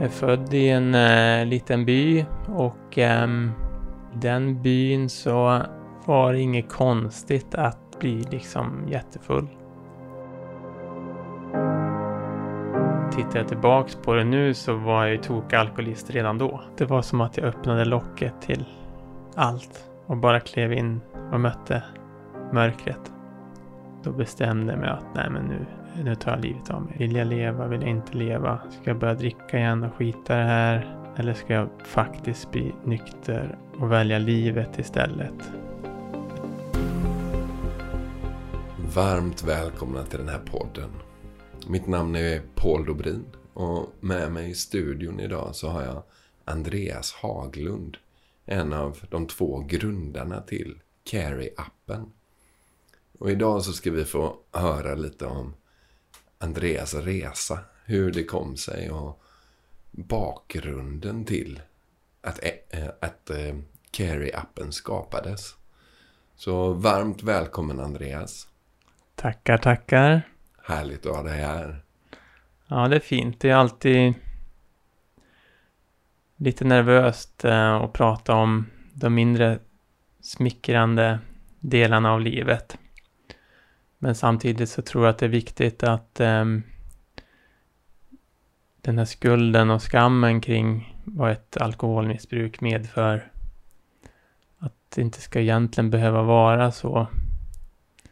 är född i en eh, liten by och ehm, i den byn så var det inget konstigt att bli liksom jättefull. Tittar jag tillbaks på det nu så var jag ju tokalkoholist redan då. Det var som att jag öppnade locket till allt och bara klev in och mötte mörkret. Då bestämde jag mig att nej men nu, Eh, nu tar jag livet av mig. Vill jag leva? Vill jag inte leva? Ska jag börja dricka igen och skita i det här? Eller ska jag faktiskt bli nykter och välja livet istället? Varmt välkomna till den här podden. Mitt namn är Paul Dobrin och med mig i studion idag så har jag Andreas Haglund. En av de två grundarna till Carry-appen. Och idag så ska vi få höra lite om Andreas resa. Hur det kom sig och bakgrunden till att, äh, att äh, Carry-appen skapades. Så varmt välkommen Andreas. Tackar, tackar. Härligt att ha dig här. Ja, det är fint. Det är alltid lite nervöst eh, att prata om de mindre smickrande delarna av livet. Men samtidigt så tror jag att det är viktigt att eh, den här skulden och skammen kring vad ett alkoholmissbruk medför att det inte ska egentligen behöva vara så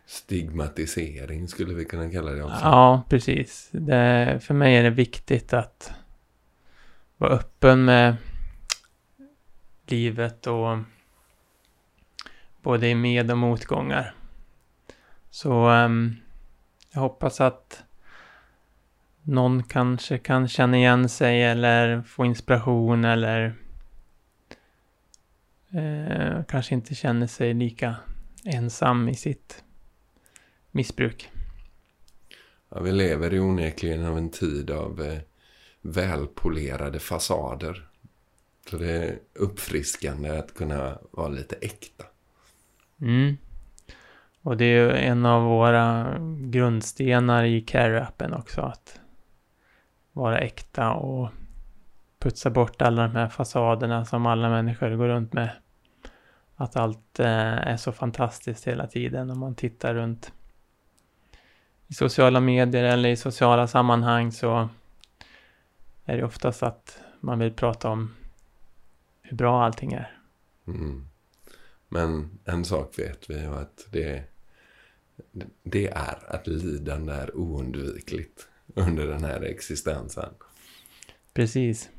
Stigmatisering skulle vi kunna kalla det också. Ja, precis. Det, för mig är det viktigt att vara öppen med livet och både i med och motgångar. Så um, jag hoppas att någon kanske kan känna igen sig eller få inspiration eller eh, kanske inte känner sig lika ensam i sitt missbruk. Ja, vi lever ju onekligen av en tid av eh, välpolerade fasader. Så det är uppfriskande att kunna vara lite äkta. Mm. Och det är ju en av våra grundstenar i Care-appen också. Att vara äkta och putsa bort alla de här fasaderna som alla människor går runt med. Att allt eh, är så fantastiskt hela tiden om man tittar runt i sociala medier eller i sociala sammanhang så är det oftast att man vill prata om hur bra allting är. Mm. Men en sak vet vi ju att det, det är att lidande är oundvikligt under den här existensen. Precis.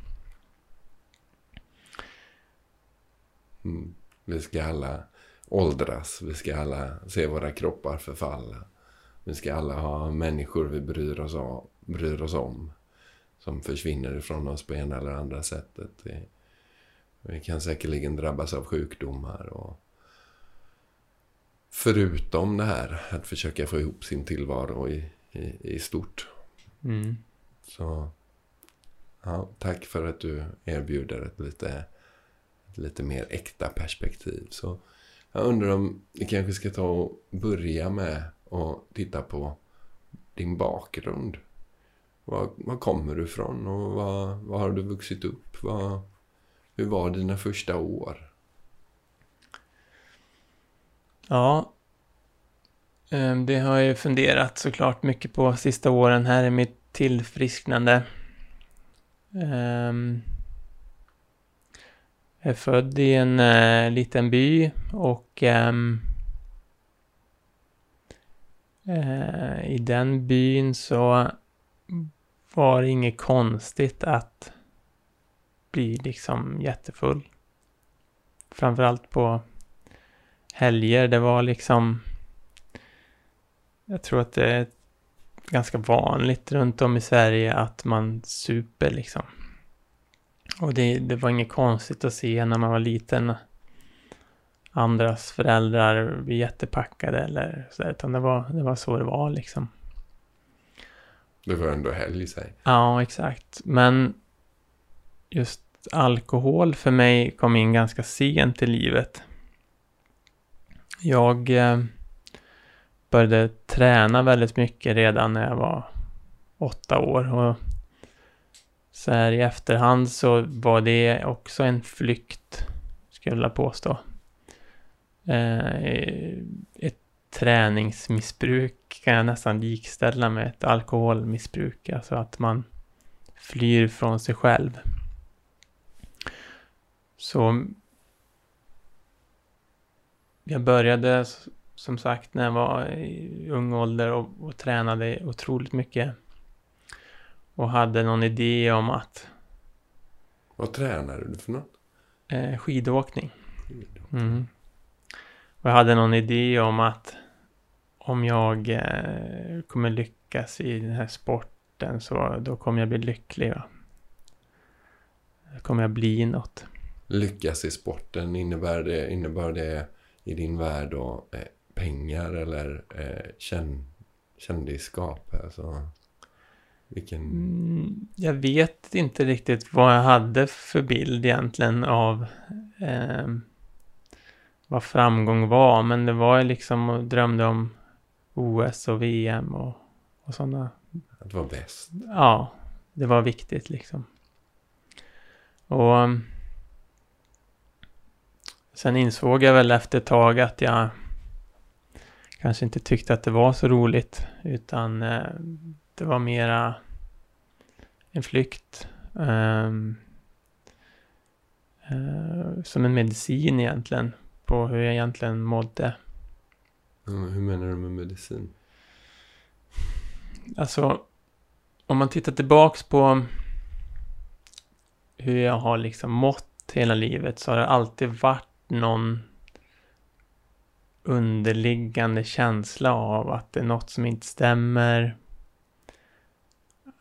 Mm. Vi ska alla åldras, vi ska alla se våra kroppar förfalla. Vi ska alla ha människor vi bryr oss, om, bryr oss om. Som försvinner ifrån oss på ena eller andra sättet. Vi, vi kan säkerligen drabbas av sjukdomar. och Förutom det här att försöka få ihop sin tillvaro i, i, i stort. Mm. Så ja, tack för att du erbjuder ett lite, ett lite mer äkta perspektiv. Så jag undrar om vi kanske ska ta och börja med och titta på din bakgrund. Var, var kommer du ifrån och var, var har du vuxit upp? Var, hur var dina första år? Ja, ehm, det har jag ju funderat såklart mycket på sista åren här i mitt tillfrisknande. Ehm, jag är född i en eh, liten by och ehm, eh, i den byn så var det inget konstigt att bli liksom jättefull. Framförallt på helger. Det var liksom... Jag tror att det är ganska vanligt runt om i Sverige att man super liksom. Och det, det var inget konstigt att se när man var liten andras föräldrar bli jättepackade eller så, utan det var, det var så det var liksom. Det var ändå helg i sig. Ja, exakt. Men just alkohol för mig kom in ganska sent i livet. Jag eh, började träna väldigt mycket redan när jag var åtta år. Och så här i efterhand så var det också en flykt, skulle jag vilja påstå. Eh, ett träningsmissbruk kan jag nästan likställa med ett alkoholmissbruk. Alltså att man flyr från sig själv. Så jag började som sagt när jag var i ung ålder och, och tränade otroligt mycket. Och hade någon idé om att... Vad tränade du för något? Eh, skidåkning. Mm. Och jag hade någon idé om att om jag eh, kommer lyckas i den här sporten så då kommer jag bli lycklig. Va? Då kommer jag bli något. Lyckas i sporten, innebär det, innebär det i din värld då eh, pengar eller eh, känn, kändisskap? Alltså, vilken... Mm, jag vet inte riktigt vad jag hade för bild egentligen av eh, vad framgång var. Men det var liksom och drömde om OS och VM och, och sådana. Att vara bäst. Ja, det var viktigt liksom. Och sen insåg jag väl efter ett tag att jag kanske inte tyckte att det var så roligt. Utan eh, det var mera en flykt. Um, uh, som en medicin egentligen. På hur jag egentligen mådde. Mm, hur menar du med medicin? Alltså, om man tittar tillbaks på hur jag har liksom mått hela livet så har det alltid varit någon underliggande känsla av att det är något som inte stämmer.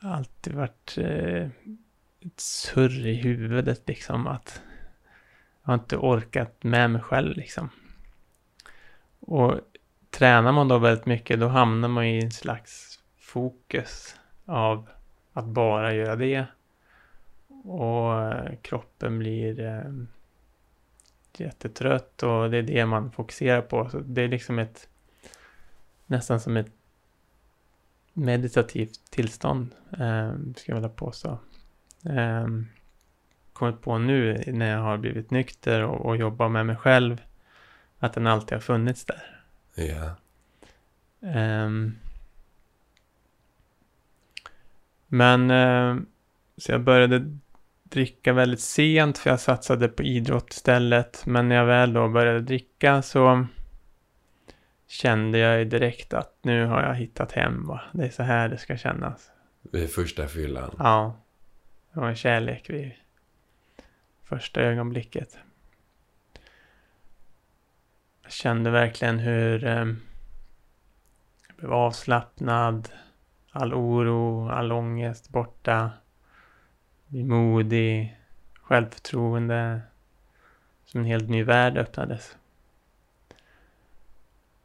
Alltid varit eh, ett surr i huvudet liksom att jag har inte orkat med mig själv liksom. Och tränar man då väldigt mycket då hamnar man i en slags fokus av att bara göra det. Och eh, kroppen blir eh, jättetrött och det är det man fokuserar på. Så det är liksom ett nästan som ett meditativt tillstånd, eh, ska jag vilja påstå. Eh, kommit på nu när jag har blivit nykter och, och jobbar med mig själv att den alltid har funnits där. Ja. Um, men uh, så jag började dricka väldigt sent för jag satsade på idrott istället. Men när jag väl då började dricka så kände jag ju direkt att nu har jag hittat hem. Va? Det är så här det ska kännas. Vid första fyllan? Ja. Det var en kärlek vid första ögonblicket. Jag kände verkligen hur eh, jag blev avslappnad. All oro, all ångest borta. Bli modig. Självförtroende. Som en helt ny värld öppnades.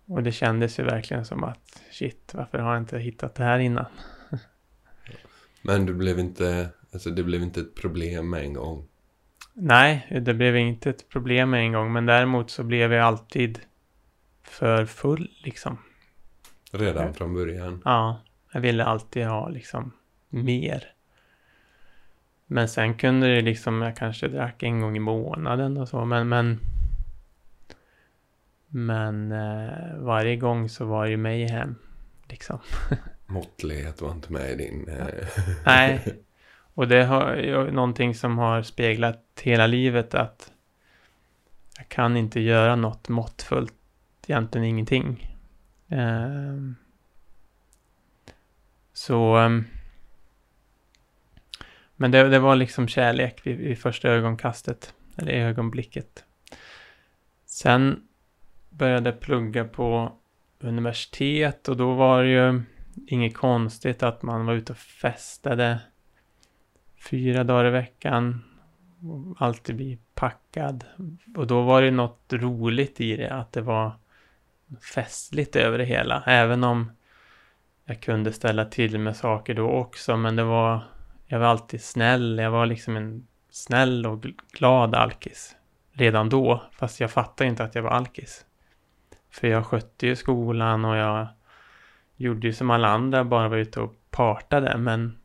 Och det kändes ju verkligen som att shit, varför har jag inte hittat det här innan? Men du blev inte, alltså det blev inte ett problem med en gång? Nej, det blev inte ett problem med en gång. Men däremot så blev jag alltid för full liksom. Redan från början? Ja, jag ville alltid ha liksom mer. Men sen kunde det liksom, jag kanske drack en gång i månaden och så, men men men eh, varje gång så var det mig hem, liksom. Måttlighet var inte med i din... Eh... Nej, och det har ju någonting som har speglat hela livet att jag kan inte göra något måttfullt, egentligen ingenting. Eh, så ehm, men det, det var liksom kärlek vid, vid första ögonkastet, eller ögonblicket. Sen började jag plugga på universitet och då var det ju inget konstigt att man var ute och festade fyra dagar i veckan. Alltid bli packad. Och då var det något roligt i det, att det var festligt över det hela. Även om jag kunde ställa till med saker då också, men det var jag var alltid snäll. Jag var liksom en snäll och glad alkis. Redan då, fast jag fattade inte att jag var alkis. För jag skötte ju skolan och jag gjorde ju som alla andra, bara var ute och partade. Men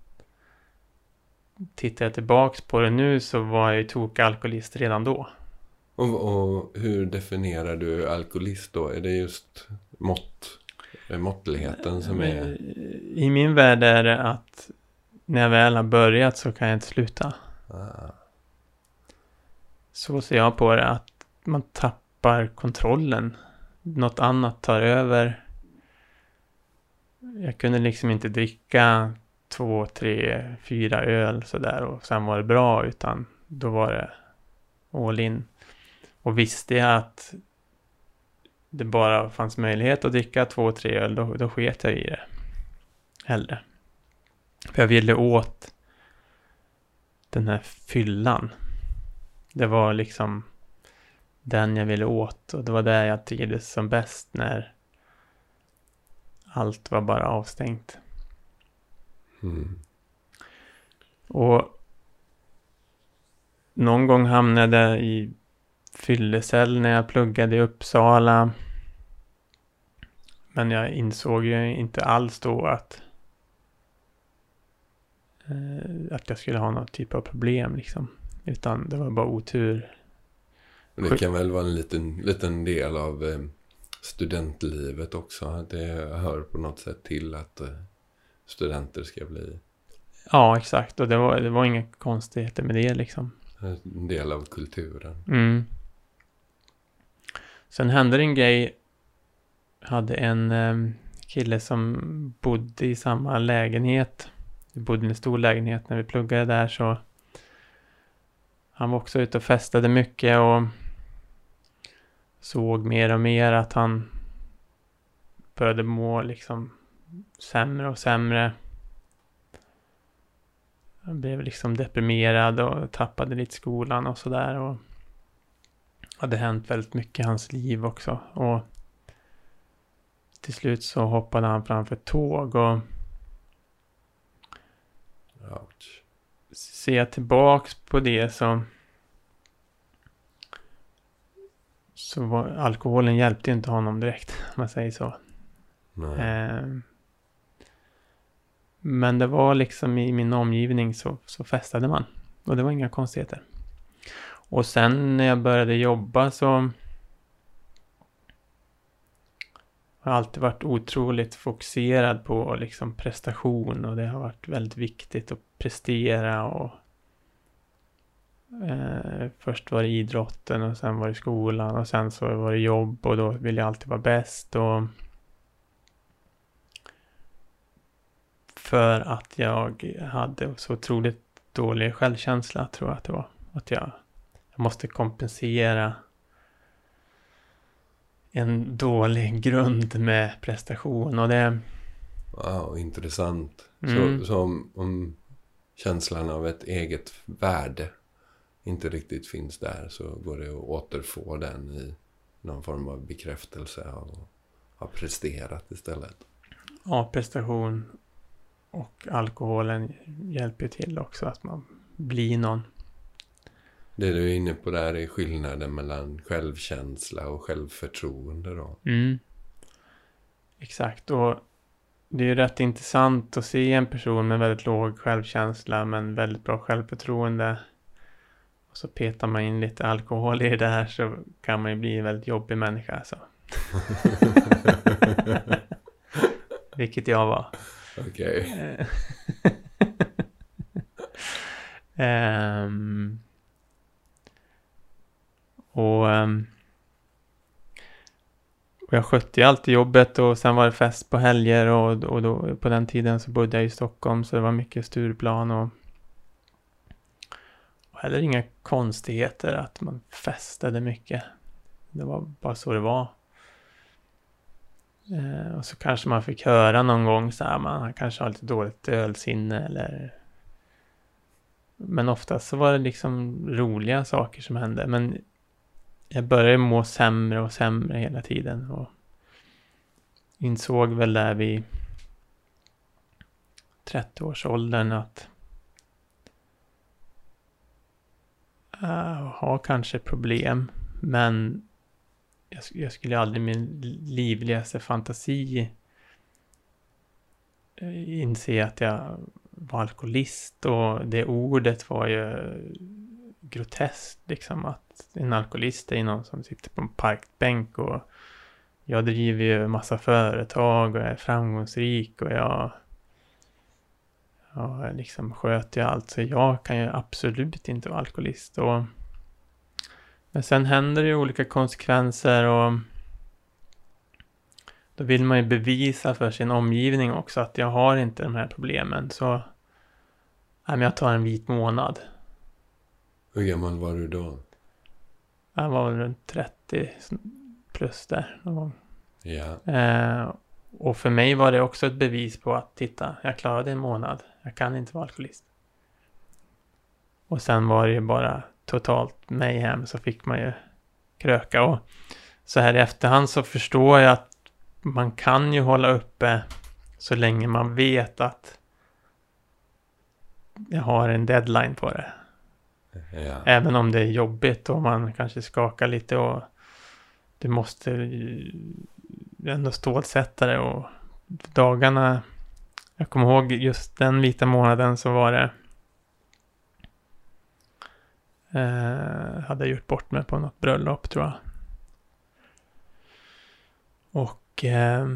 tittar jag tillbaks på det nu så var jag ju tokalkoholist redan då. Och, och hur definierar du alkoholist då? Är det just mått, måttligheten som är... I min värld är det att när jag väl har börjat så kan jag inte sluta. Ah, Så ser jag på det, att man tappar kontrollen. Något annat tar över. Jag kunde liksom inte dricka två, tre, fyra öl sådär och sen var det bra, utan då var det all in. Och visste jag att det bara fanns möjlighet att dricka två, tre öl, då, då sket jag i det. Hellre. För jag ville åt den här fyllan. Det var liksom den jag ville åt och det var där jag trivdes som bäst när allt var bara avstängt. mm. Och någon gång hamnade jag i fyllecell när jag pluggade i Uppsala. Men jag insåg ju inte alls då att att jag skulle ha någon typ av problem liksom. Utan det var bara otur. Och Det kan väl vara en liten, liten del av eh, studentlivet också. Det hör på något sätt till att eh, studenter ska bli Ja, exakt. Och det var, det var inga konstigheter med det liksom. en del av kulturen. Mm. Sen hände det en grej. Jag hade en kille som bodde i samma lägenhet. Vi bodde i en stor lägenhet när vi pluggade där så han var också ute och festade mycket och såg mer och mer att han började må liksom sämre och sämre. Han blev liksom deprimerad och tappade lite skolan och sådär. Och hade hänt väldigt mycket i hans liv också. Och till slut så hoppade han framför ett tåg och Ouch. ser jag tillbaks på det så så var, alkoholen hjälpte ju inte honom direkt, om man säger så. Eh, men det var liksom i min omgivning så, så festade man. Och det var inga konstigheter. Och sen när jag började jobba så har alltid varit otroligt fokuserad på liksom prestation och det har varit väldigt viktigt att prestera och eh, först var det idrotten och sen var det skolan och sen så var det jobb och då ville jag alltid vara bäst och för att jag hade så otroligt dålig självkänsla tror jag att det var. Att jag, jag måste kompensera en dålig grund med prestation och det... Wow, intressant. Mm. Så, så om, om känslan av ett eget värde inte riktigt finns där så går det att återfå den i någon form av bekräftelse av att ha presterat istället. Ja, prestation och alkoholen hjälper till också att man blir någon. Det du är inne på där är skillnaden mellan självkänsla och självförtroende då. Mm. Exakt, och det är ju rätt intressant att se en person med väldigt låg självkänsla men väldigt bra självförtroende. Och så petar man in lite alkohol i det där så kan man ju bli en väldigt jobbig människa alltså. Vilket jag var. Okej. Eh. Ehm och, ehm, och jag skötte ju alltid jobbet och sen var det fest på helger och, och då, på den tiden så bodde jag i Stockholm så det var mycket Stureplan och, och heller inga konstigheter att man festade mycket. Det var bara så det var. Eh, och så kanske man fick höra någon gång så här, man kanske har lite dåligt ölsinne eller... Men oftast så var det liksom roliga saker som hände. Men jag började må sämre och sämre hela tiden. Och insåg väl där vid 30-årsåldern att äh, jag har kanske problem. Men jag, jag skulle aldrig i min livligaste fantasi eh, inse att jag var alkoholist och det ordet var ju groteskt liksom att en alkoholist är någon som sitter på en parkbänk och jag driver ju massa företag och är framgångsrik och jag jag liksom sköter ju allt så jag kan ju absolut inte vara alkoholist och men sen händer det ju olika konsekvenser och då vill man ju bevisa för sin omgivning också att jag har inte de här problemen. Så nej, men jag tar en vit månad. Hur gammal var du då? Jag var väl runt 30 plus där någon gång. Ja. Eh, och för mig var det också ett bevis på att titta, jag klarade en månad. Jag kan inte vara alkoholist. Och sen var det ju bara totalt mayhem så fick man ju kröka. Och så här i efterhand så förstår jag att man kan ju hålla uppe så länge man vet att jag har en deadline på det ja. Även om det är jobbigt och man kanske skakar lite och du måste ändå stålsätta det och dagarna jag kommer ihåg just den vita månaden så var det eh, hade jag gjort bort mig på något bröllop tror jag. Och eh,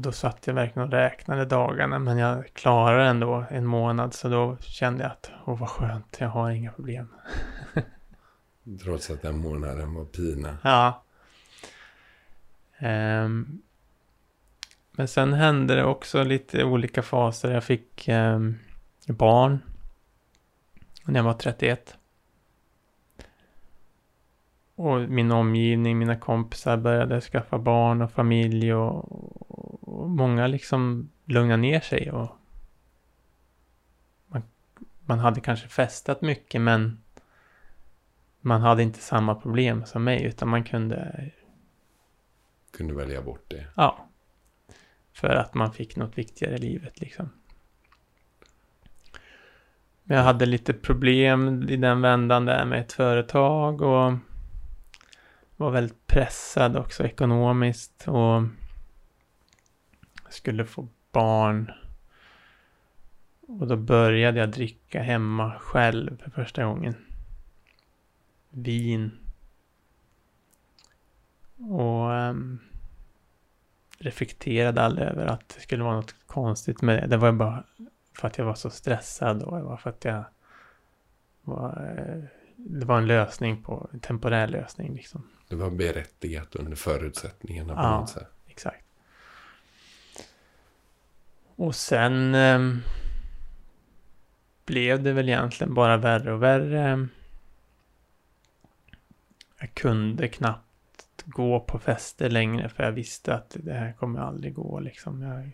då satt jag verkligen och räknade dagarna men jag klarade ändå en månad så då kände jag att åh vad skönt, jag har inga problem. Trots att den månaden var pina. Ja. Ehm, men sen hände det också lite olika faser. Jag fick ehm, barn när jag var 31. Och min omgivning, mina kompisar började skaffa barn och familj och, och många liksom lugnade ner sig och man, man hade kanske festat mycket men man hade inte samma problem som mig utan man kunde, Kunde välja bort det. ja, för att man fick något viktigare i livet liksom. Men jag hade lite problem i den vändan där med ett företag och var väldigt pressad också ekonomiskt och skulle få barn. Och då började jag dricka hemma själv för första gången. Vin. Och um, reflekterade aldrig över att det skulle vara något konstigt med det. Det var bara för att jag var så stressad och det var för att jag var, eh, det var en lösning på, en temporär lösning liksom. Det var berättigat under förutsättningarna på Ja. något sätt. Exakt. Och sen ehm, blev det väl egentligen bara värre och värre. Jag kunde knappt gå på fester längre för jag visste att det här kommer aldrig gå liksom. Jag,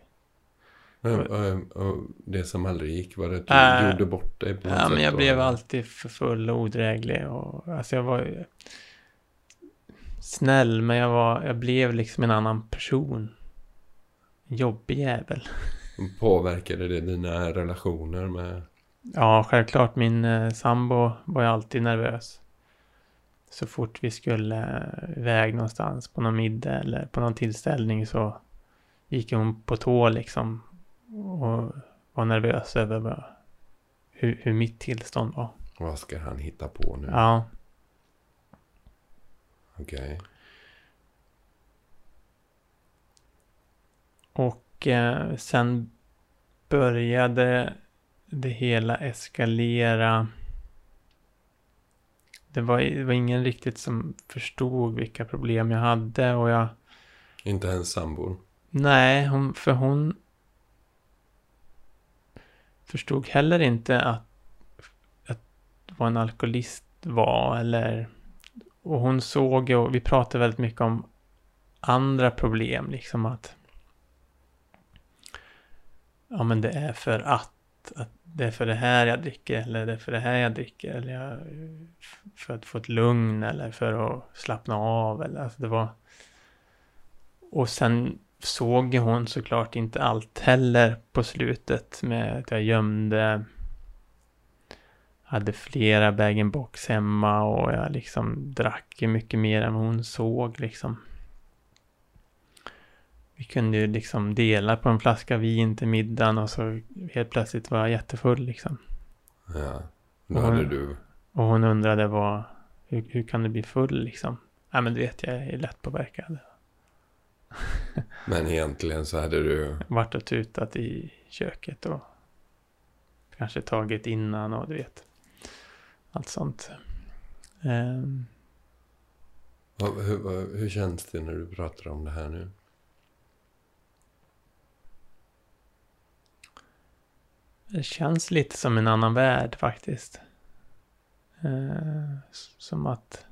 Men, och, och det som aldrig gick var att du Äh, gjorde bort dig på ja, men jag då? blev alltid för full och odräglig och alltså jag var snäll men jag var, jag blev liksom en annan person. En jobbig jävel. Påverkade det dina relationer med... Ja, självklart. Min eh, sambo var ju alltid nervös. Så fort vi skulle eh, iväg någonstans på någon middag eller på någon tillställning så gick hon på tå liksom. Och var nervös över hur, hur mitt tillstånd var. Vad ska han hitta på nu? Ja, Okej. och eh, sen började det hela eskalera. Det var, det var ingen riktigt som förstod vilka problem jag hade och jag Inte ens sambor? Nej, hon, för hon förstod heller inte att, att vad en alkoholist var eller och hon såg och vi pratade väldigt mycket om andra problem liksom att ja men det är för att, att det är för det här jag dricker eller det är för det här jag dricker eller jag, för att få ett lugn eller för att slappna av eller alltså det var och sen såg hon såklart inte allt heller på slutet med att jag gömde hade flera bag-in-box hemma och jag liksom drack ju mycket mer än hon såg liksom. vi kunde ju liksom dela på en flaska vin till middagen och så helt plötsligt var jag jättefull liksom. Ja. Då hade du... Och hon undrade vad, hur, hur kan du bli full liksom? Nej men du vet jag är lättpåverkad. Men egentligen så hade du... Vart och tutat i köket och kanske tagit innan och du vet. Allt sånt. Vad- Hur, vad- hur känns det när du pratar om det här nu? det känns lite som en annan värld faktiskt. Eh, s- som att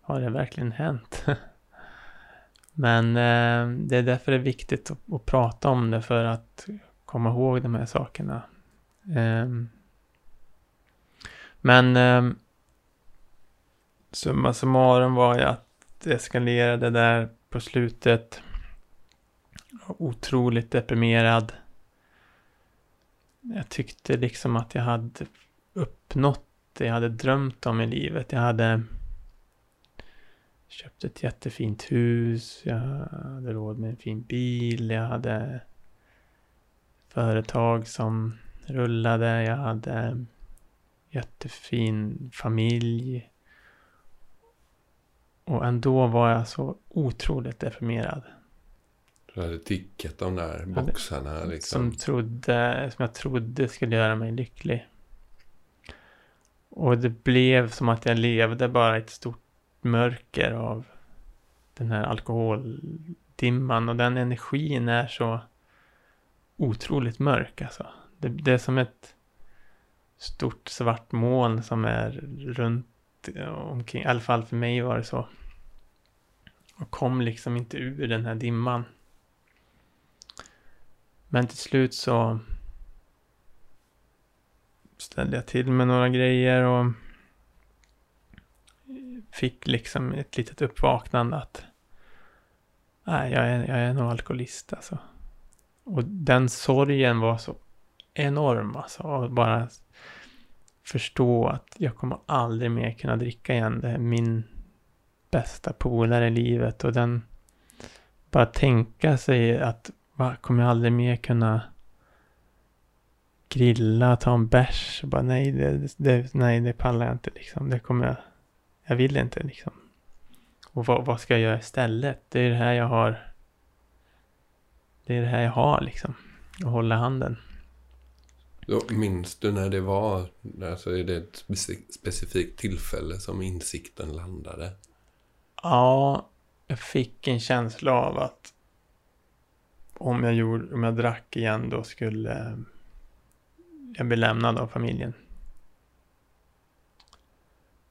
har det verkligen hänt? Men eh, det är därför det är viktigt att, att prata om det för att komma ihåg de här sakerna. Ehm, men eh, summa summarum var ju att det eskalerade där på slutet. Otroligt deprimerad. Jag tyckte liksom att jag hade uppnått det jag hade drömt om i livet. Jag hade köpt ett jättefint hus, jag hade råd med en fin bil, jag hade företag som rullade, jag hade jättefin familj. Och ändå var jag så otroligt deprimerad. Du hade tickat de där boxarna liksom. Som, trodde, som jag trodde skulle göra mig lycklig. Och det blev som att jag levde bara i ett stort mörker av den här alkoholdimman. Och den energin är så otroligt mörk alltså. Det, det är som ett stort svart moln som är runt omkring. I alla fall för mig var det så. Och kom liksom inte ur den här dimman. Men till slut så ställde jag till med några grejer och fick liksom ett litet uppvaknande att nej, jag är, jag är nog alkoholist alltså. Och den sorgen var så enorm alltså. Och bara förstå att jag kommer aldrig mer kunna dricka igen. Det är min bästa polare i livet och den bara tänka sig att va, kommer jag aldrig mer kunna grilla, ta en bärs. Bara, nej, det, det, nej, det pallar jag inte liksom. Det kommer jag, jag vill inte liksom. Och vad, vad ska jag göra istället? Det är det här jag har. Det är det här jag har liksom. Att hålla handen. Minns du när det var? Alltså är det ett specifikt tillfälle som insikten landade? Ja, jag fick en känsla av att om jag, gjorde, om jag drack igen då skulle jag bli lämnad av familjen.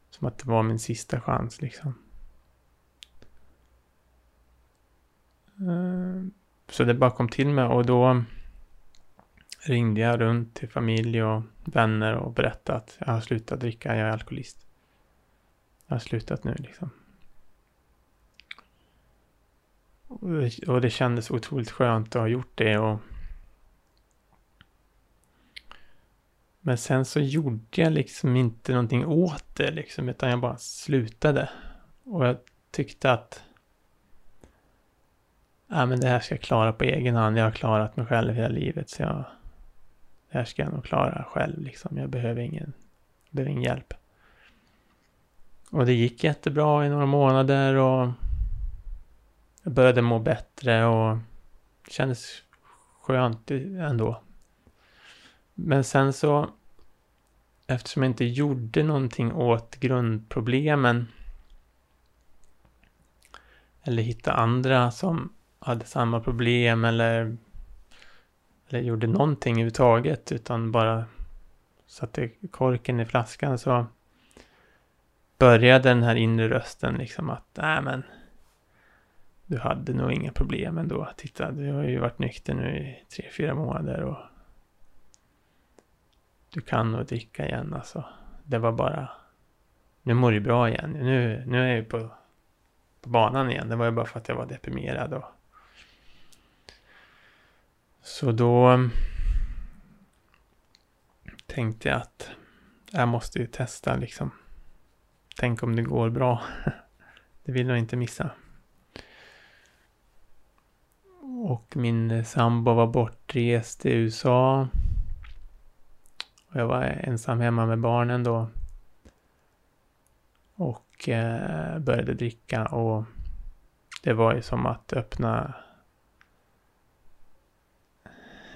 Som att det var min sista chans liksom. Eh, så det bara kom till mig och då ringde jag runt till familj och vänner och berättade att jag har slutat dricka, jag är alkoholist. Jag har slutat nu liksom. Och det, och det kändes otroligt skönt att ha gjort det och Men sen så gjorde jag liksom inte någonting åt det liksom, utan jag bara slutade. Och jag tyckte att ja, men det här ska jag klara på egen hand. Jag har klarat mig själv hela livet, så jag det här ska jag nog klara själv liksom. Jag behöver ingen, behöver ingen hjälp. Och det gick jättebra i några månader och jag började må bättre och det kändes skönt ändå. Men sen så, eftersom jag inte gjorde någonting åt grundproblemen eller hitta andra som hade samma problem eller, eller gjorde någonting överhuvudtaget utan bara satte korken i flaskan så började den här inre rösten liksom att nej men du hade nog inga problem ändå. Titta, du har ju varit nykter nu i tre, fyra månader och du kan nog dricka igen alltså. Det var bara, nu mår du bra igen. Nu, nu är jag på, på banan igen. Det var ju bara för att jag var deprimerad och så då mm, tänkte jag att jag måste ju testa liksom. Tänk om det går bra. Det vill jag inte missa. Och min sambo var bortrest i USA. Och jag var ensam hemma med barnen då. Och eh, började dricka och det var ju som att öppna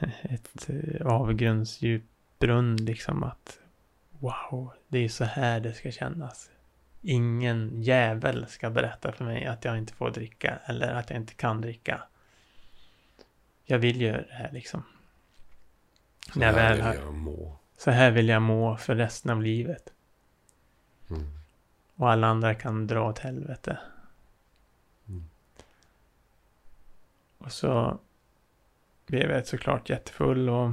ett eh, avgrundsdjup brunn liksom att wow, det är så här det ska kännas. Ingen jävel ska berätta för mig att jag inte får dricka eller att jag inte kan dricka. Jag vill göra det här liksom. Så När här vill har- jag må. Så här vill jag må för resten av livet. Mm. Och alla andra kan dra åt helvete. Mm. Och så blev jag såklart jättefull och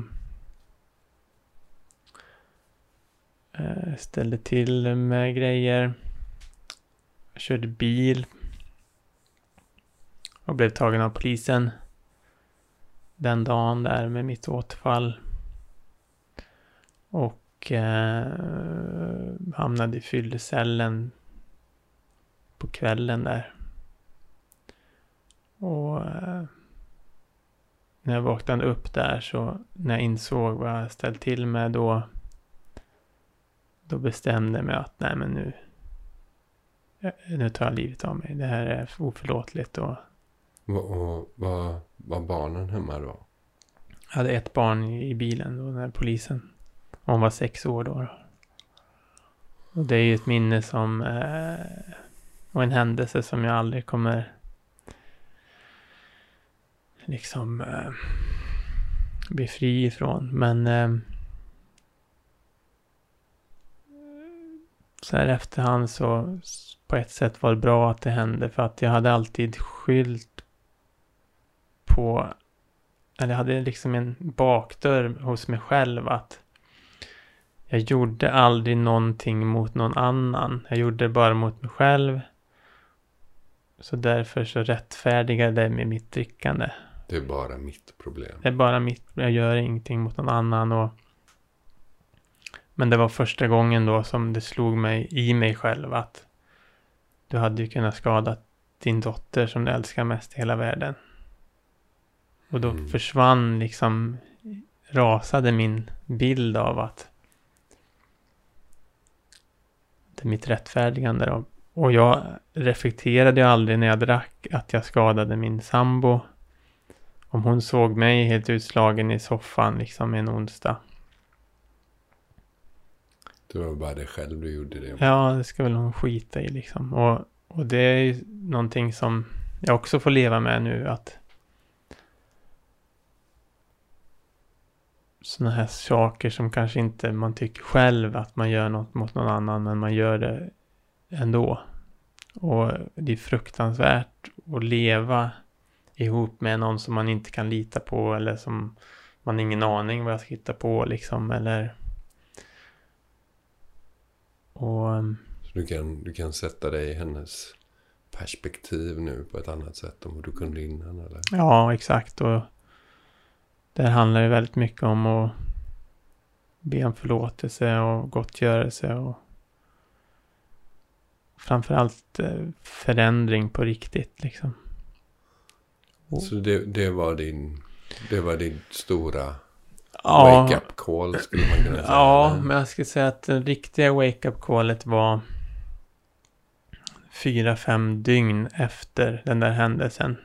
eh, ställde till med grejer. Jag körde bil. Och blev tagen av polisen. Den dagen där med mitt återfall. Och eh, hamnade i fyllecellen på kvällen där. Och eh, när jag vaknade upp där så när jag insåg vad jag ställt till med då då bestämde jag mig att nej men nu nu tar jag livet av mig. Det här är oförlåtligt och Och, var, var barnen hemma då? jag hade ett barn i i bilen då när polisen hon var sex år då. Och det är ju ett minne som eh, och en händelse som jag aldrig kommer liksom eh, bli fri ifrån. Men eh, så här efterhand så på ett sätt var det bra att det hände för att jag hade alltid skyllt på eller jag hade liksom en bakdörr hos mig själv att jag gjorde aldrig någonting mot någon annan. Jag gjorde det bara mot mig själv. Så därför så rättfärdigade jag med mitt drickande. Det är bara mitt problem. Det är bara mitt, jag gör ingenting mot någon annan och Men det var första gången då som det slog mig i mig själv att Du hade ju kunnat skada din dotter som du älskar mest i hela världen. Och då Mm. försvann liksom Rasade min bild av att Det är mitt rättfärdigande då. Och jag reflekterade ju aldrig när jag drack att jag skadade min sambo. Om hon såg mig helt utslagen i soffan liksom en onsdag. Det var bara dig själv du gjorde det. Ja, det ska väl hon skita i liksom. Och, och det är ju någonting som jag också får leva med nu att sådana här saker som kanske inte man tycker själv att man gör något mot någon annan men man gör det ändå. Och det är fruktansvärt att leva ihop med någon som man inte kan lita på eller som man ingen aning vad jag ska hitta på liksom eller och ehm, Så du kan, du kan sätta dig i hennes perspektiv nu på ett annat sätt än vad du kunde innan eller? Ja, exakt. Och det handlar ju väldigt mycket om att be om förlåtelse och gottgörelse och framförallt eh, förändring på riktigt liksom. Och- Så det, det var din, det var din stora Ja, wake-up call skulle man kunna säga. ja, men jag skulle säga att det riktiga wake-up callet var fyra, fem dygn efter den där händelsen.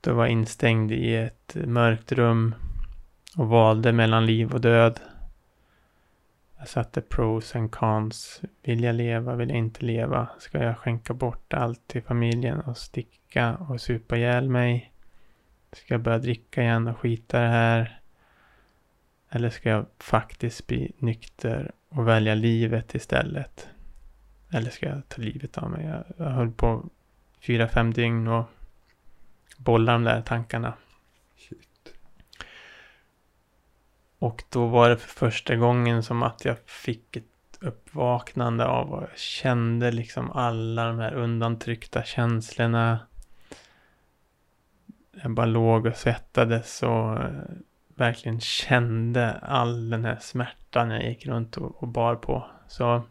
Då var jag instängd i ett mörkt rum och valde mellan liv och död. Jag satte pros and cons. Vill jag leva? Vill jag inte leva? Ska jag skänka bort allt till familjen och sticka och supa ihjäl mig? Ska jag börja dricka igen och skita i det här? Eller ska jag faktiskt bli nykter och välja livet istället? Eller ska jag ta livet av mig? Jag, jag höll på fyra, fem dygn och bollade de där tankarna. Shit. Och då var det för första gången som att jag fick ett uppvaknande av och jag kände liksom alla de här undantryckta känslorna. Jag bara låg och svettades och eh, verkligen kände all den här smärtan jag gick runt och, och bar på. Så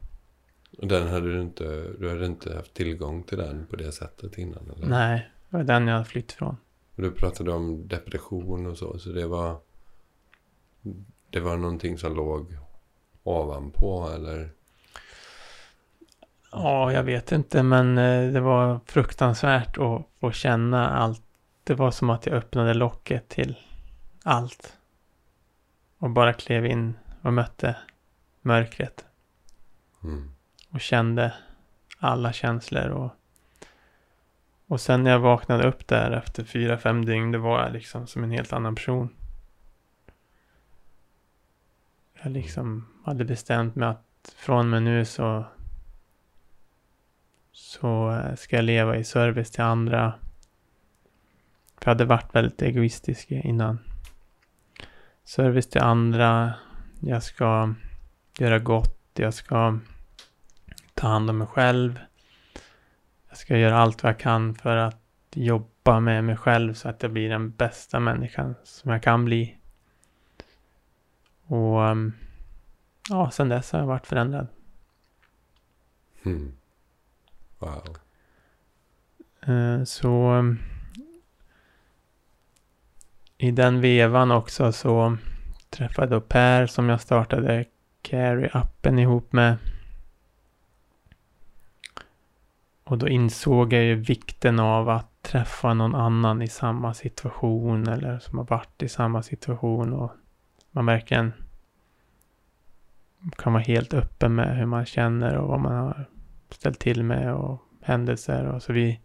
Och den hade du inte, du hade inte haft tillgång till den på det sättet innan eller? nej, det var den jag hade flytt från. Du pratade om depression och så, så det var... Det var någonting som låg ovanpå eller? Ja, jag vet inte, men eh, det var fruktansvärt att få känna allt. Det var som att jag öppnade locket till allt. Och bara klev in och mötte mörkret. Mm. Och kände alla känslor och och sen när jag vaknade upp där efter fyra, fem dygn, det var jag liksom som en helt annan person. Jag liksom hade bestämt mig att från och med nu så så eh, ska jag leva i service till andra. För jag hade varit väldigt egoistisk innan. Service till andra. Jag ska göra gott. Jag ska ta hand om mig själv. Jag ska göra allt vad jag kan för att jobba med mig själv så att jag blir den bästa människan som jag kan bli. Och um, ja, sen dess har jag varit förändrad. Mm. Wow. Uh, så um, i den vevan också så träffade jag Per som jag startade Carry-appen ihop med. Och då insåg jag ju vikten av att träffa någon annan i samma situation eller som har varit i samma situation och man verkligen kan vara helt öppen med hur man känner och vad man har ställt till med och händelser och så vi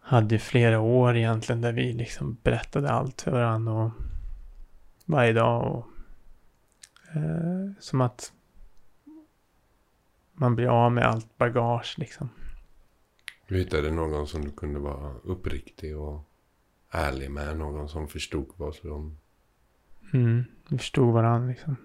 hade ju flera år egentligen där vi liksom berättade allt för varandra och varje dag och eh, som att man blir av med allt bagage liksom. Du hittade någon som du kunde vara uppriktig och ärlig med. Någon som förstod vad som... Mm, vi förstod varandra liksom.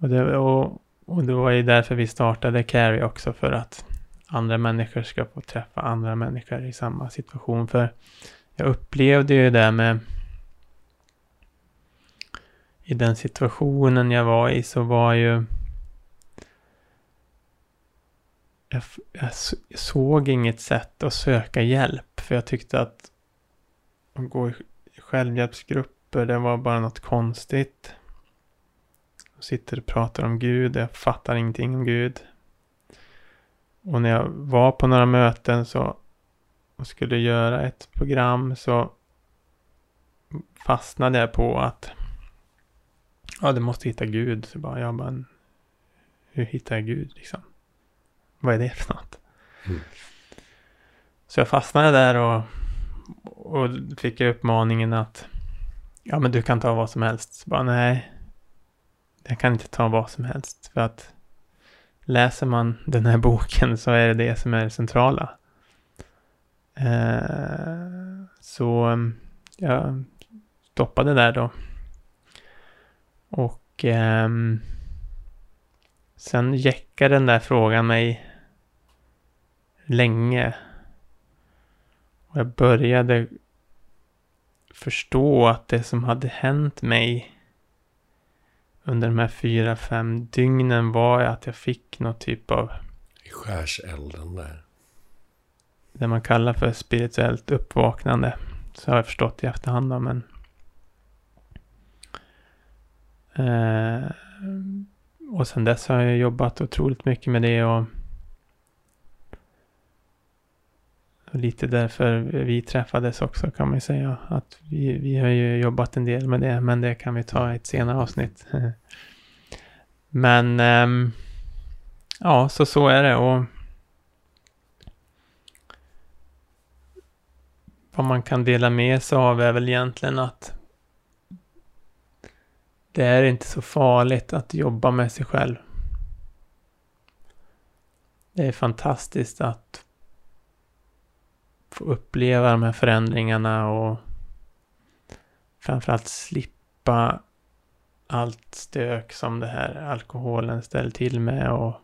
Och det, och, och det var ju därför vi startade Carry också. För att andra människor ska få träffa andra människor i samma situation. För jag upplevde ju det med... I den situationen jag var i så var ju jag, jag såg inget sätt att söka hjälp. För jag tyckte att att gå i självhjälpsgrupper, det var bara något konstigt. Jag sitter och pratar om Gud, jag fattar ingenting om Gud. Och när jag var på några möten så och skulle göra ett program så fastnade jag på att ja, du måste hitta Gud. Så bara, jag bara, hur hittar jag Gud liksom? vad är det för något? Mm. Så jag fastnade där och, och fick uppmaningen att ja men du kan ta vad som helst. Så bara nej, jag kan inte ta vad som helst. För att läser man den här boken så är det det som är det centrala. Eh, så jag stoppade där då. Och eh, sen jäckade den där frågan mig länge. Och jag började förstå att det som hade hänt mig under de här fyra, fem dygnen var att jag fick någon typ av... I skärselden där. Det man kallar för spirituellt uppvaknande. Så har jag förstått i efterhand då, men... Eh, och sen dess har jag jobbat otroligt mycket med det och lite därför vi träffades också kan man ju säga. Att vi, vi har ju jobbat en del med det, men det kan vi ta i ett senare avsnitt. men ähm, ja, så så är det. Och vad man kan dela med sig av är väl egentligen att det är inte så farligt att jobba med sig själv. Det är fantastiskt att få uppleva de här förändringarna och framförallt slippa allt stök som det här alkoholen ställer till med och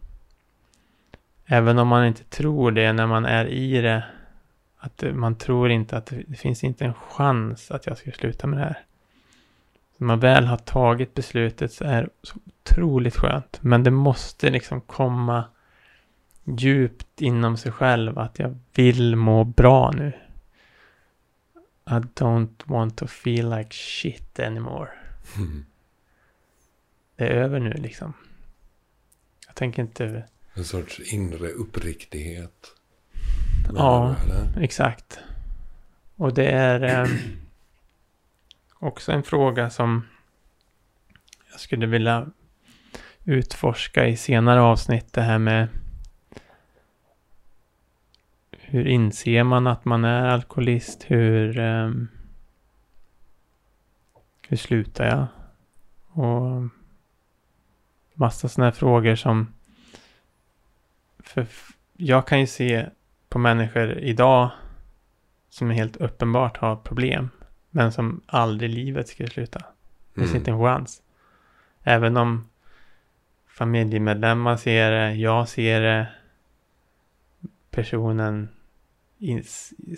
även om man inte tror det när man är i det att man tror inte att det finns inte en chans att jag ska sluta med det här. När man väl har tagit beslutet så är det så otroligt skönt. Men det måste liksom komma djupt inom sig själv att jag vill må bra nu. I don't want to feel like shit anymore. Mm. Det är över nu liksom. Jag tänker inte... En sorts inre uppriktighet. Ja. Eller? Exakt. Och det är eh, också en fråga som jag skulle vilja utforska i senare avsnitt. Det här med hur inser man att man är alkoholist? Hur, eh, hur slutar jag? Och massa sådana här frågor som... För jag kan ju se på människor idag som helt uppenbart har problem. Men som aldrig i livet skulle sluta. Det finns Mm. inte en chans. Även om familjemedlemmar ser det, jag ser det. Personen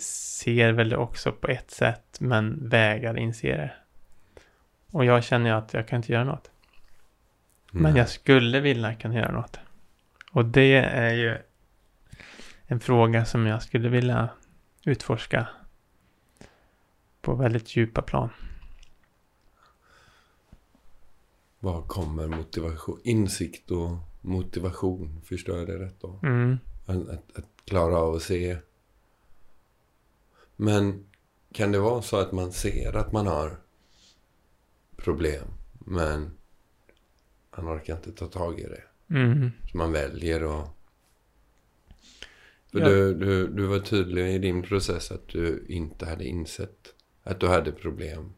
ser väl det också på ett sätt men vägrar inse det. Och jag känner ju att jag kan inte göra något. Men Nej. jag skulle vilja kunna göra något. Och det är ju en fråga som jag skulle vilja utforska på väldigt djupa plan. Var kommer motivation? Insikt och motivation. Förstår jag det rätt då? Mm. Att, att, att klara av att se. Men kan det vara så att man ser att man har problem. Men man orkar inte ta tag i det. Mm. Så man väljer att... För Ja. du, du, du var tydlig i din process att du inte hade insett att du hade problem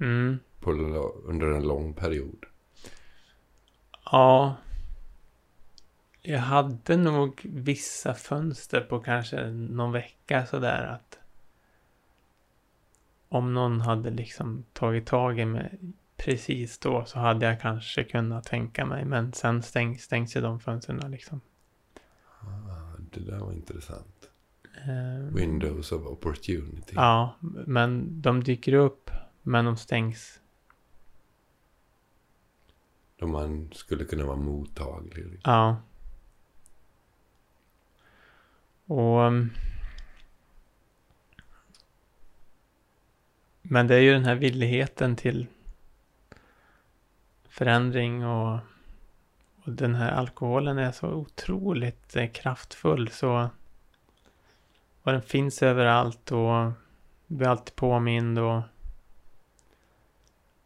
Mm. på, under en lång period. Ja. Jag hade nog vissa fönster på kanske någon vecka sådär att om någon hade liksom tagit tag i mig precis då så hade jag kanske kunnat tänka mig men sen stängs, stängs ju de fönstren liksom. Ah, det där var intressant. Ehm, Windows of opportunity. Ja, men de dyker upp men de stängs. Då man skulle kunna vara mottaglig. liksom. Ja. Och... um, Men det är ju den här villigheten till förändring och, och den här alkoholen är så otroligt eh, kraftfull så och den finns överallt och blir alltid påmind och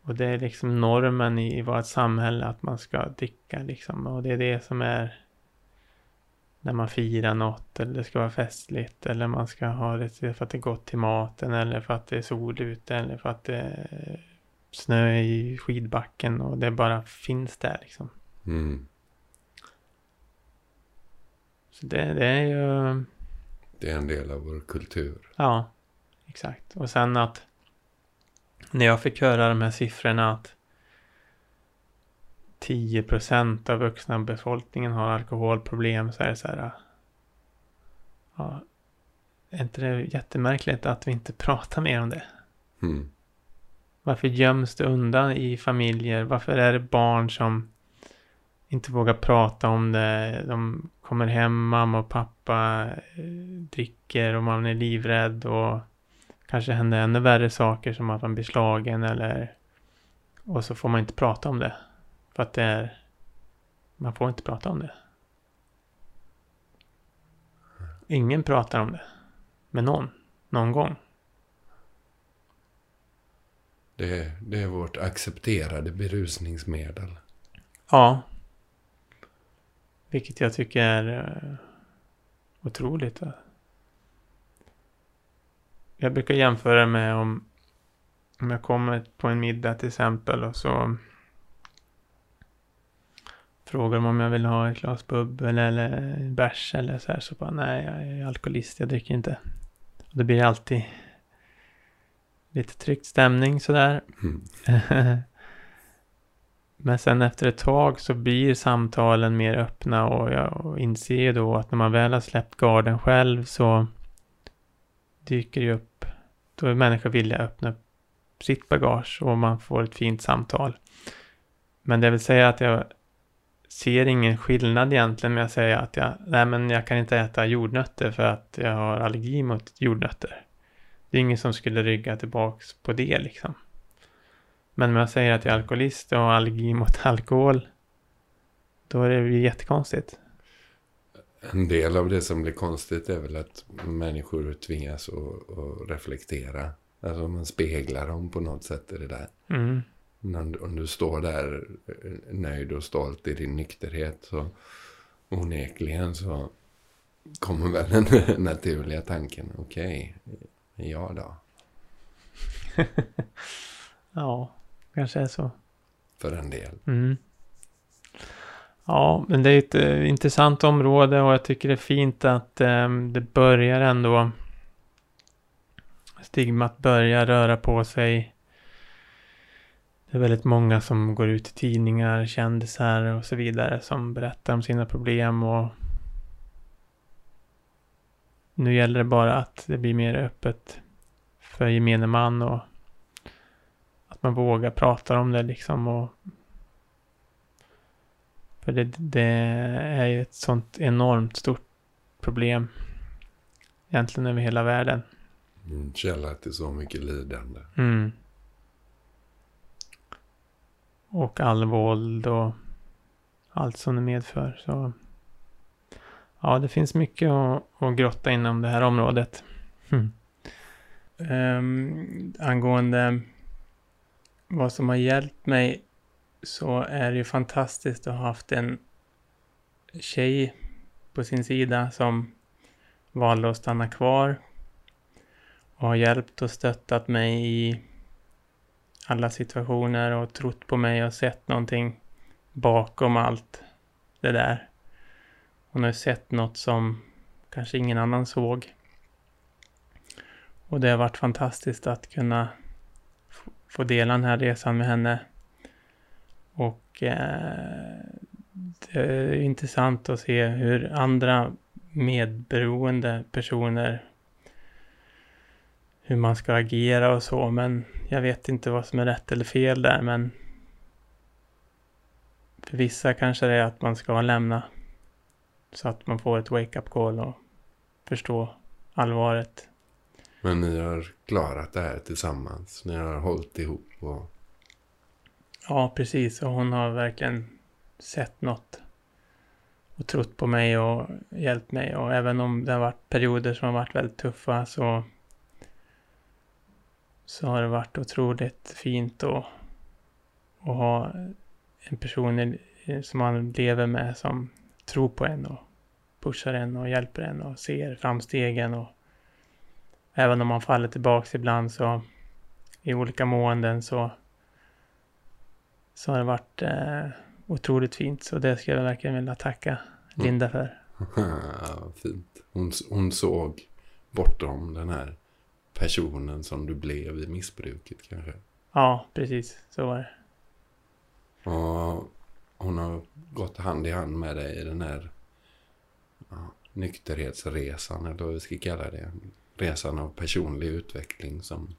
och det är liksom normen i, i vårt samhälle att man ska dricka liksom. Och det är det som är när man firar något eller det ska vara festligt eller man ska ha det för att det är gott till maten eller för att det är sol ute eller för att det är snö i skidbacken och det bara finns där liksom. Mm. Så det, det är ju, Det är en del av vår kultur. ja, exakt. Och sen att när jag fick höra de här siffrorna att 10% av vuxna befolkningen har alkoholproblem så är det så här. Ja, är inte det jättemärkligt att vi inte pratar mer om det? Mm. Varför göms det undan i familjer? Varför är det barn som inte vågar prata om det? De kommer hem, mamma och pappa eh, dricker och man är livrädd och kanske händer ännu värre saker som att man blir slagen eller och så får man inte prata om det. För att det är man får inte prata om det. Ingen pratar om det. Med någon. Någon gång. Det, är- det är vårt accepterade berusningsmedel. Ja. Vilket jag tycker är uh, otroligt. Jag brukar jämföra med om, om jag kommer på en middag till exempel och så frågar de om jag vill ha ett glas bubbel eller bärs eller så här. Så bara nej, jag är alkoholist, jag dricker inte. Och det blir alltid lite tryckt stämning sådär. Mm. Men sen efter ett tag så blir samtalen mer öppna och jag inser ju då att när man väl har släppt garden själv så dyker det upp, då är människor villiga att öppna sitt bagage och man får ett fint samtal. Men det vill säga att jag ser ingen skillnad egentligen med att säga att jag, nej men jag kan inte äta jordnötter för att jag har allergi mot jordnötter. det är ingen som skulle rygga tillbaks på det liksom. Men om jag säger att jag är alkoholist och har allergi mot alkohol, då är det ju jättekonstigt. En del av det som blir konstigt är väl att människor tvingas att, att reflektera. Alltså man speglar dem på något sätt i det där. Mm. Om du står där eh, nöjd och stolt i din nykterhet så onekligen så kommer väl den naturliga tanken. Okej, okay, ja då. ja, kanske är så. För en del. Mm. Ja, men det är ett uh, intressant område och jag tycker det är fint att um, det börjar ändå stigmat börjar röra på sig. Det är väldigt många som går ut i tidningar, kändisar och så vidare som berättar om sina problem och nu gäller det bara att det blir mer öppet för gemene man och att man vågar prata om det liksom och för det, det är ju ett sånt enormt stort problem egentligen över hela världen. En källa till så mycket lidande. Mm. Och all våld och allt som det medför. Så ja, det finns mycket att, att grotta inom det här området. Mm. Um, angående vad som har hjälpt mig så är det ju fantastiskt att ha haft en tjej på sin sida som valde att stanna kvar och har hjälpt och stöttat mig i alla situationer och trott på mig och sett någonting bakom allt det där. Hon har sett något som kanske ingen annan såg. Och det har varit fantastiskt att kunna få dela den här resan med henne. Och eh, det är intressant att se hur andra medberoende personer hur man ska agera och så, men jag vet inte vad som är rätt eller fel där, men för vissa kanske det är att man ska lämna så att man får ett wake-up call och förstå allvaret. Men ni har klarat det här tillsammans. Ni har hållit ihop och... Ja, precis. Och hon har verkligen sett något. Och trott på mig och hjälpt mig. Och även om det har varit perioder som har varit väldigt tuffa så så har det varit otroligt fint att, att ha en person som man lever med som tror på en och pushar en och hjälper en och ser framstegen och även om man faller tillbaks ibland så i olika måenden så så har det varit eh, otroligt fint så det skulle jag verkligen vilja tacka. Linda för. Fint. Hon, hon såg bortom den här personen som du blev i missbruket kanske. Ja, precis. Så var det. Och hon har gått hand i hand med dig i den här ja, nykterhetsresan, eller vad vi ska kalla det. Resan av personlig utveckling som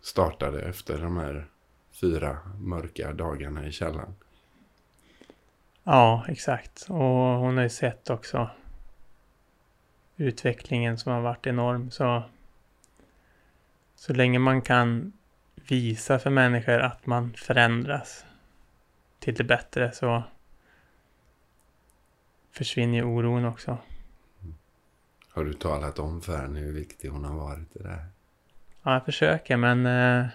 startade efter de här fyra mörka dagarna i källaren. Ja, exakt. Och hon har ju sett också utvecklingen som har varit enorm. Så så länge man kan visa för människor att man förändras till det bättre så försvinner ju oron också. Har du talat om för henne hur viktig hon har varit i det här? Ja, jag försöker men eh,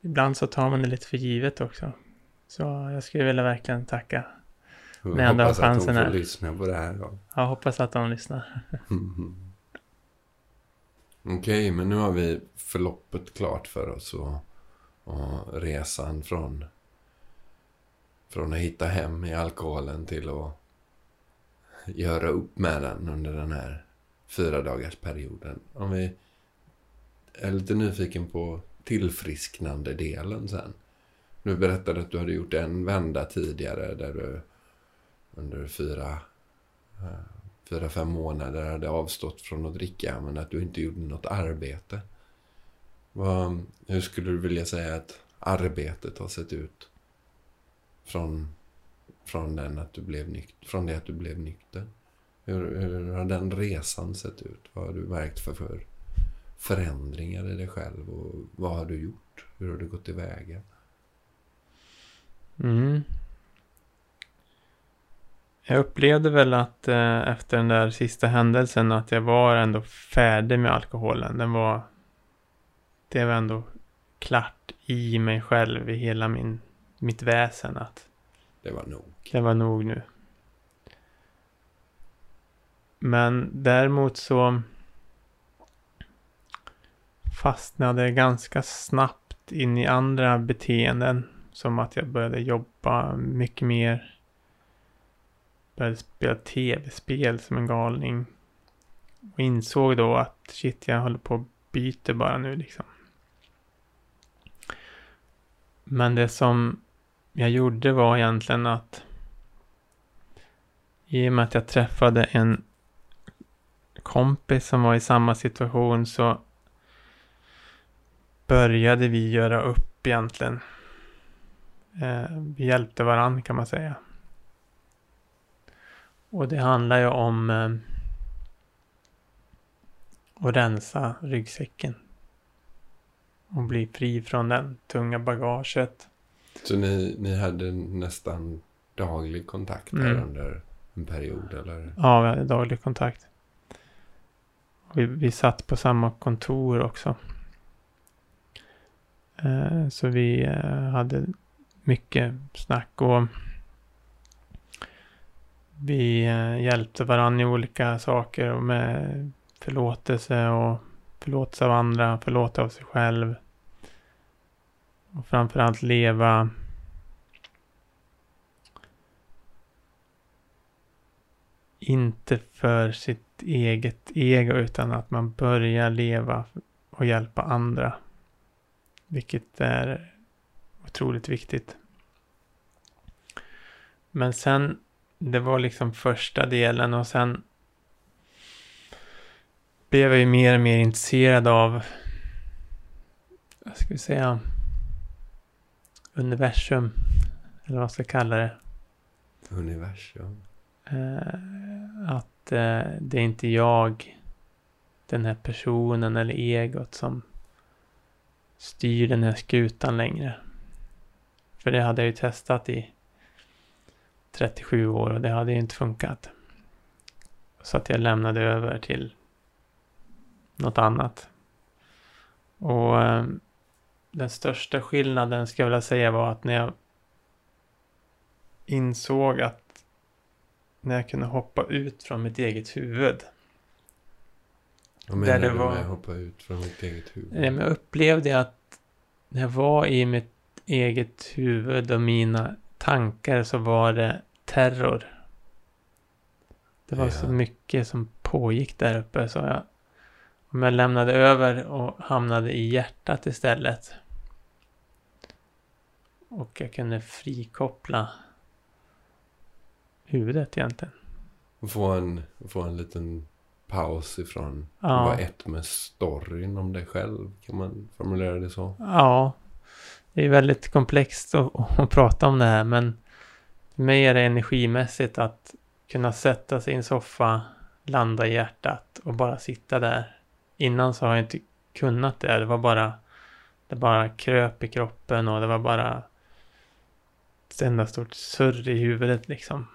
ibland så tar man det lite för givet också. Så jag skulle vilja verkligen tacka. Jag hoppas att hon får lyssna på det här då. Jag hoppas att hon lyssnar. Okej, okay, men nu har vi förloppet klart för oss och, och resan från, från att hitta hem i alkoholen till att göra upp med den under den här fyra dagars perioden. Om vi är lite nyfiken på tillfrisknande delen sen. Du berättade att du hade gjort en vända tidigare där du under fyra eh, fyra, fem månader hade avstått från att dricka men att du inte gjorde något arbete. Vad, hur skulle du vilja säga att arbetet har sett ut? Från, från, den att du blev nykter, från det att du blev nykter? Hur, hur har den resan sett ut? Vad har du märkt för, för förändringar i dig själv? Och vad har du gjort? Hur har du gått tillväga? Mm. Jag upplevde väl att eh, efter den där sista händelsen att jag var ändå färdig med alkoholen. Den var, det var ändå klart i mig själv, i hela min, mitt väsen att Det var nog. det var nog nu. Men däremot så fastnade jag ganska snabbt in i andra beteenden. Som att jag började jobba mycket mer. Började spela tv-spel som en galning. Och insåg då att shit, jag håller på att byta bara nu liksom. Men det som jag gjorde var egentligen att i och med att jag träffade en kompis som var i samma situation så började vi göra upp egentligen. Eh, vi hjälpte varandra kan man säga. Och det handlar ju om eh, att rensa ryggsäcken. Och bli fri från den tunga bagaget. Så ni, ni hade nästan daglig kontakt här Mm. under en period, eller? Ja, vi hade daglig kontakt. Vi, vi satt på samma kontor också. Eh, så vi eh, hade mycket snack och vi eh, hjälpte varandra i olika saker och med förlåtelse och förlåtelse av andra, förlåta av sig själv. Och framförallt leva inte för sitt eget ego utan att man börjar leva och hjälpa andra. Vilket är otroligt viktigt. Men sen, det var liksom första delen och sen blev jag ju mer och mer intresserad av, vad ska vi säga, universum. Eller vad ska kalla det. Universum. Eh, att eh, det är inte jag, den här personen eller egot som styr den här skutan längre. För det hade jag ju testat i 37 år och det hade ju inte funkat. Så att jag lämnade över till något annat. Och eh, den största skillnaden ska jag vilja säga var att när jag insåg att när jag kunde hoppa ut från mitt eget huvud. Vad menar du var- med hoppa ut från mitt eget huvud? Eh, Men jag upplevde att när jag var i mitt eget huvud och mina tankar så var det terror. Det var Ja. så mycket som pågick där uppe så jag om jag lämnade över och hamnade i hjärtat istället. Och jag kunde frikoppla huvudet egentligen. Få en, få en liten paus ifrån Ja. att vara ett med storyn om dig själv. Kan man formulera det så? Ja, det är väldigt komplext att, att prata om det här, men för mig är det energimässigt att kunna sätta sig i en soffa, landa i hjärtat och bara sitta där. Innan så har jag inte kunnat det. Det var bara, det bara kröp i kroppen och det var bara ett enda stort surr i huvudet liksom.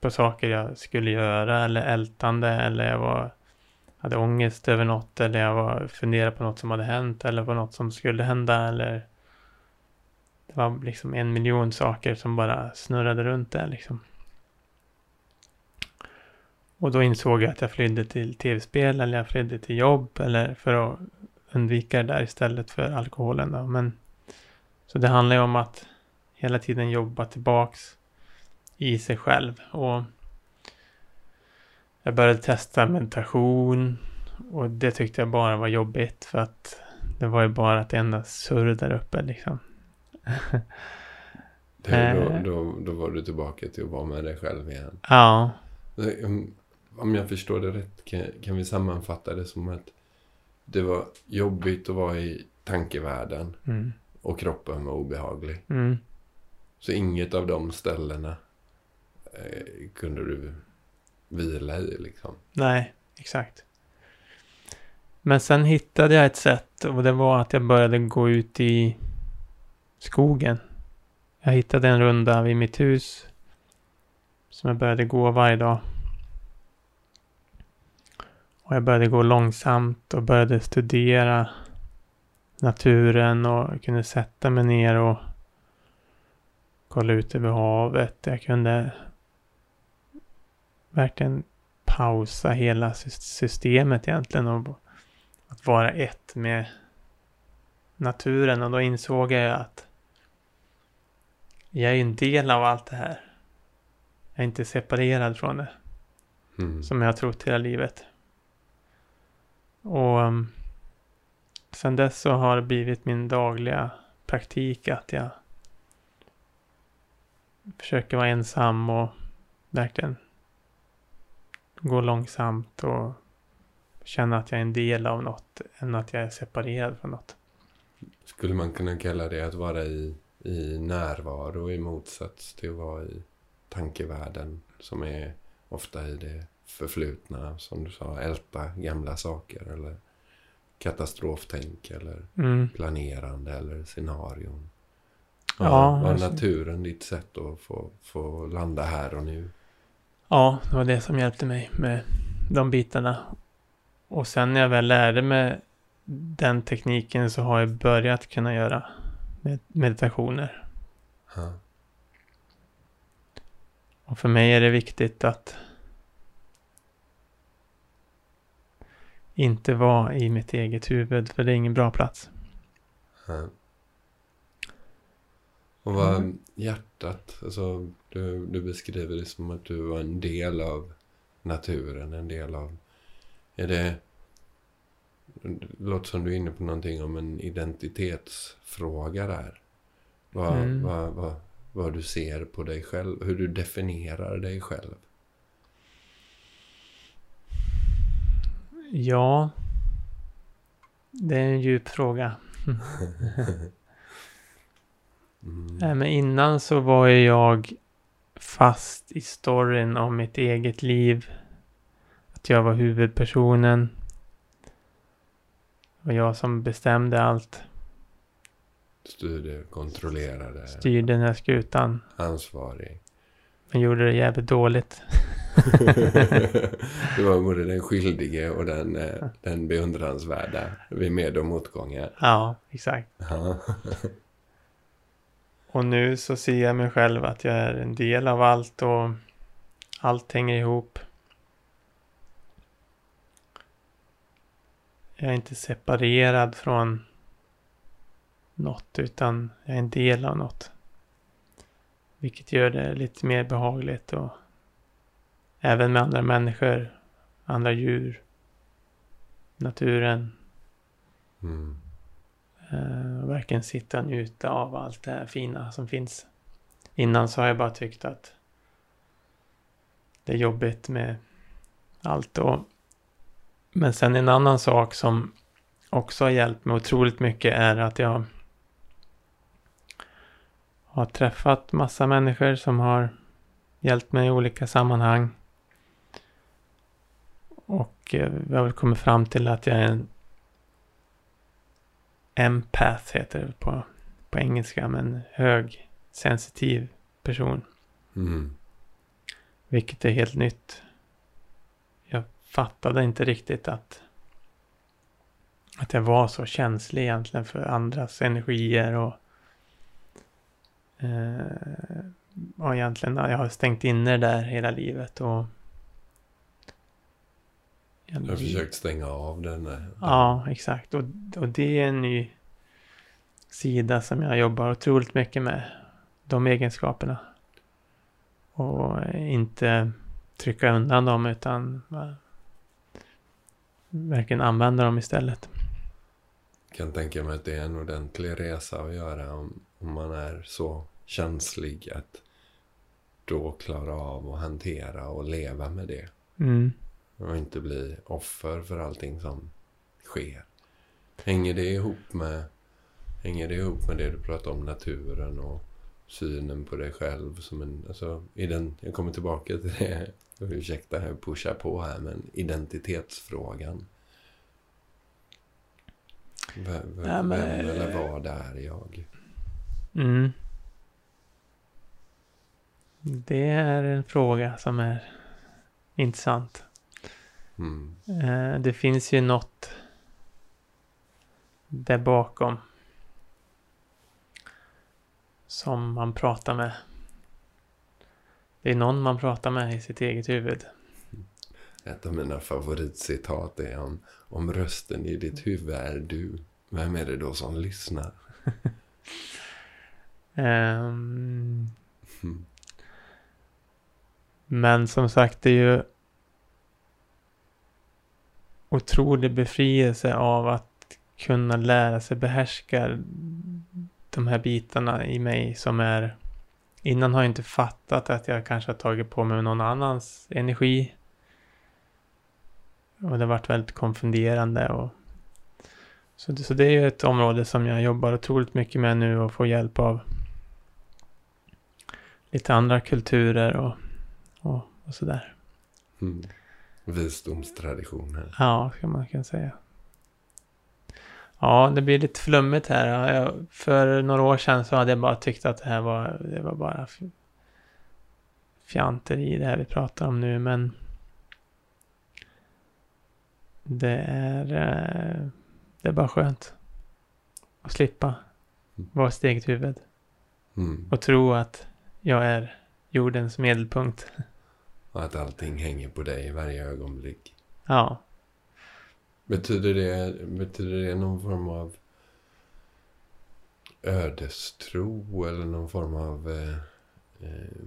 På saker jag skulle göra eller ältande eller jag var hade ångest över något eller jag var funderade på något som hade hänt eller på något som skulle hända eller det var liksom en miljon saker som bara snurrade runt där liksom. Och då insåg jag att jag flydde till tv-spel eller jag flydde till jobb eller för att undvika det där istället för alkoholen då. Men så det handlar ju om att hela tiden jobba tillbaks i sig själv och jag började testa meditation och det tyckte jag bara var jobbigt för att det var ju bara ett enda surr där uppe liksom. Det, då, Eh. då, då var du tillbaka till att vara med dig själv igen. Ja, Om jag förstår det rätt kan, kan vi sammanfatta det som att det var jobbigt att vara i tankevärlden mm, och kroppen var obehaglig. vila i liksom. Nej, exakt. Men sen hittade jag ett sätt och det var att jag började gå ut i skogen. Jag hittade en runda vid mitt hus som jag började gå varje dag. Och jag började gå långsamt och började studera naturen och kunde sätta mig ner och kolla ut över havet. Jag kunde verkligen pausa hela systemet egentligen och att vara ett med naturen och då insåg jag att jag är en del av allt det här. Jag är inte separerad från det. Mm. Som jag har trott hela livet. Och um, sen dess så har det blivit min dagliga praktik att jag försöker vara ensam och verkligen gå långsamt och känna att jag är en del av något än att jag är separerad från något. Skulle man kunna kalla det att vara i, i närvaro i motsats till att vara i tankevärlden som är ofta i det förflutna, som du sa, älta gamla saker eller katastroftänk eller mm. planerande eller scenarion. Ja, ja, var alltså- naturen ditt sätt att få, få landa här och nu? Ja, det var det som hjälpte mig med de bitarna. Och sen när jag väl lärde mig den tekniken så har jag börjat kunna göra meditationer. Ha. Och för mig är det viktigt att inte vara i mitt eget huvud, för det är ingen bra plats. Ha. Och vad mm. hjärtat, alltså du, du beskriver det som att du var en del av naturen, en del av... Är det... Det låter som du är inne på någonting om en identitetsfråga där. Vad, mm. vad, vad, vad du ser på dig själv, hur du definierar dig själv. Ja, det är en djup fråga. mm. Men innan så var jag fast i storyn om mitt eget liv. Att jag var huvudpersonen. Det var jag som bestämde allt. Styrde, kontrollerade. Styrde den här skutan. Ansvarig. Men gjorde det jävligt dåligt. du var både den skyldige och den, eh, den beundransvärda vid med och motgångar. Ja, exakt. och nu så ser jag mig själv att jag är en del av allt och allt hänger ihop. Jag är inte separerad från något utan jag är en del av något. Vilket gör det lite mer behagligt och även med andra människor, andra djur, naturen. Mm. Uh, verkligen sitta och njuta av allt det här fina som finns. Innan så har jag bara tyckt att det är jobbigt med allt och men sen en annan sak som också har hjälpt mig otroligt mycket är att jag har träffat massa människor som har hjälpt mig i olika sammanhang. Och eh, vi har kommit fram till att jag är en empath heter det på, på engelska, men hög sensitiv person. Mm. Vilket är helt nytt. Fattade inte riktigt att att jag var så känslig egentligen för andras energier och Eh, och egentligen, jag har stängt inne det där hela livet och... Jag har försökt stänga av den. Där. Ja, exakt. Och, och det är en ny sida som jag jobbar otroligt mycket med. De egenskaperna. Och inte trycka undan dem utan verkligen använda dem istället. Jag kan tänka mig att det är en ordentlig resa att göra om, om man är så känslig att då klara av att hantera och leva med det. Mm. Och inte bli offer för allting som sker. Hänger det ihop med, hänger det ihop med det du pratar om naturen och synen på dig själv som en, alltså, ident, jag kommer tillbaka till det, ursäkta jag pushar på här, men identitetsfrågan. V v Ja, men- Vem eller vad är jag? Mm. Det är en fråga som är intressant. Mm. Eh, Det finns ju något där bakom som man pratar med. Det är någon man pratar med i sitt eget huvud. Ett av mina favoritcitat är om, om rösten i ditt huvud är du. Vem är det då som lyssnar? Mm. Men som sagt, det är ju otrolig befrielse av att kunna lära sig behärska de här bitarna i mig som är... Innan har jag inte fattat att jag kanske har tagit på mig någon annans energi. Och det har varit väldigt konfunderande. Och så, det, så det är ju ett område som jag jobbar otroligt mycket med nu och får hjälp av lite andra kulturer och, och, och sådär. Mm. Visdomstraditioner. Ja, ska man kunna säga. Ja, det blir lite flummigt här. Ja, Jag, för några år sedan så hade jag bara tyckt att det här var, det var bara f- fjanteri det här vi pratar om nu, men det är, eh, det är bara skönt att slippa vara sitt eget huvud Mm. och tro att jag är jordens medelpunkt. Och att allting hänger på dig i varje ögonblick. Ja, Betyder det, betyder det någon form av ödestro eller någon form av eh, eh,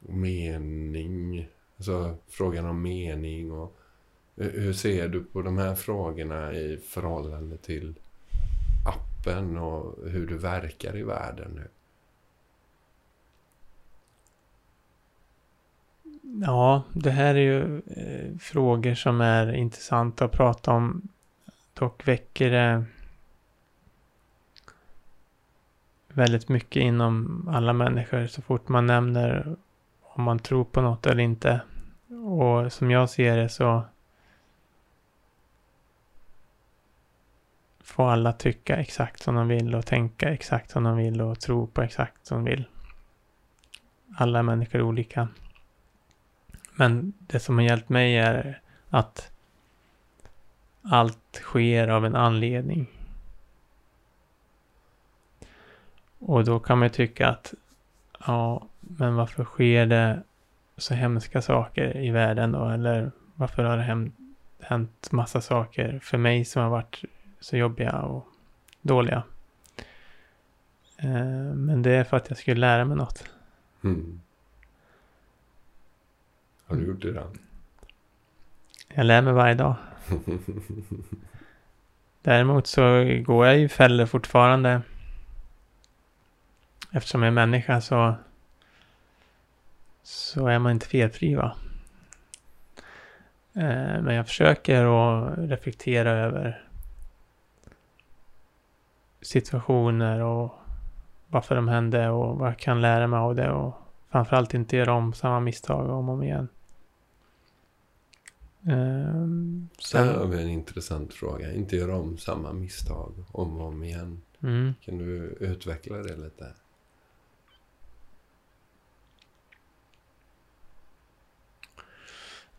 mening? Alltså frågan om mening och hur hur ser du på de här frågorna i förhållande till appen och hur du verkar i världen Ja, det här är ju eh, frågor som är intressanta att prata om. Dock väcker det väldigt mycket inom alla människor så fort man nämner om man tror på något eller inte. Och som jag ser det så får alla tycka exakt som de vill och tänka exakt som de vill och tro på exakt som de vill. Alla människor är olika. Men det som har hjälpt mig är att allt sker av en anledning. Och då kan man ju tycka att ja, men varför sker det så hemska saker i världen då? Eller varför har det hänt, massa saker för mig som har varit så jobbiga och dåliga? Eh, men det är för att jag skulle lära mig något. Mm. Har du gjort det då? Jag lär mig varje dag. Däremot så går jag i fällor fortfarande. Eftersom jag är människa så, så är man inte felfri va. Eh, Men jag försöker att reflektera över situationer och varför de hände och vad jag kan lära mig av det och framförallt inte göra om samma misstag om och om igen. Ehm, Sen har vi en intressant fråga. Inte göra om samma misstag om och om igen. mm, Kan du utveckla det lite?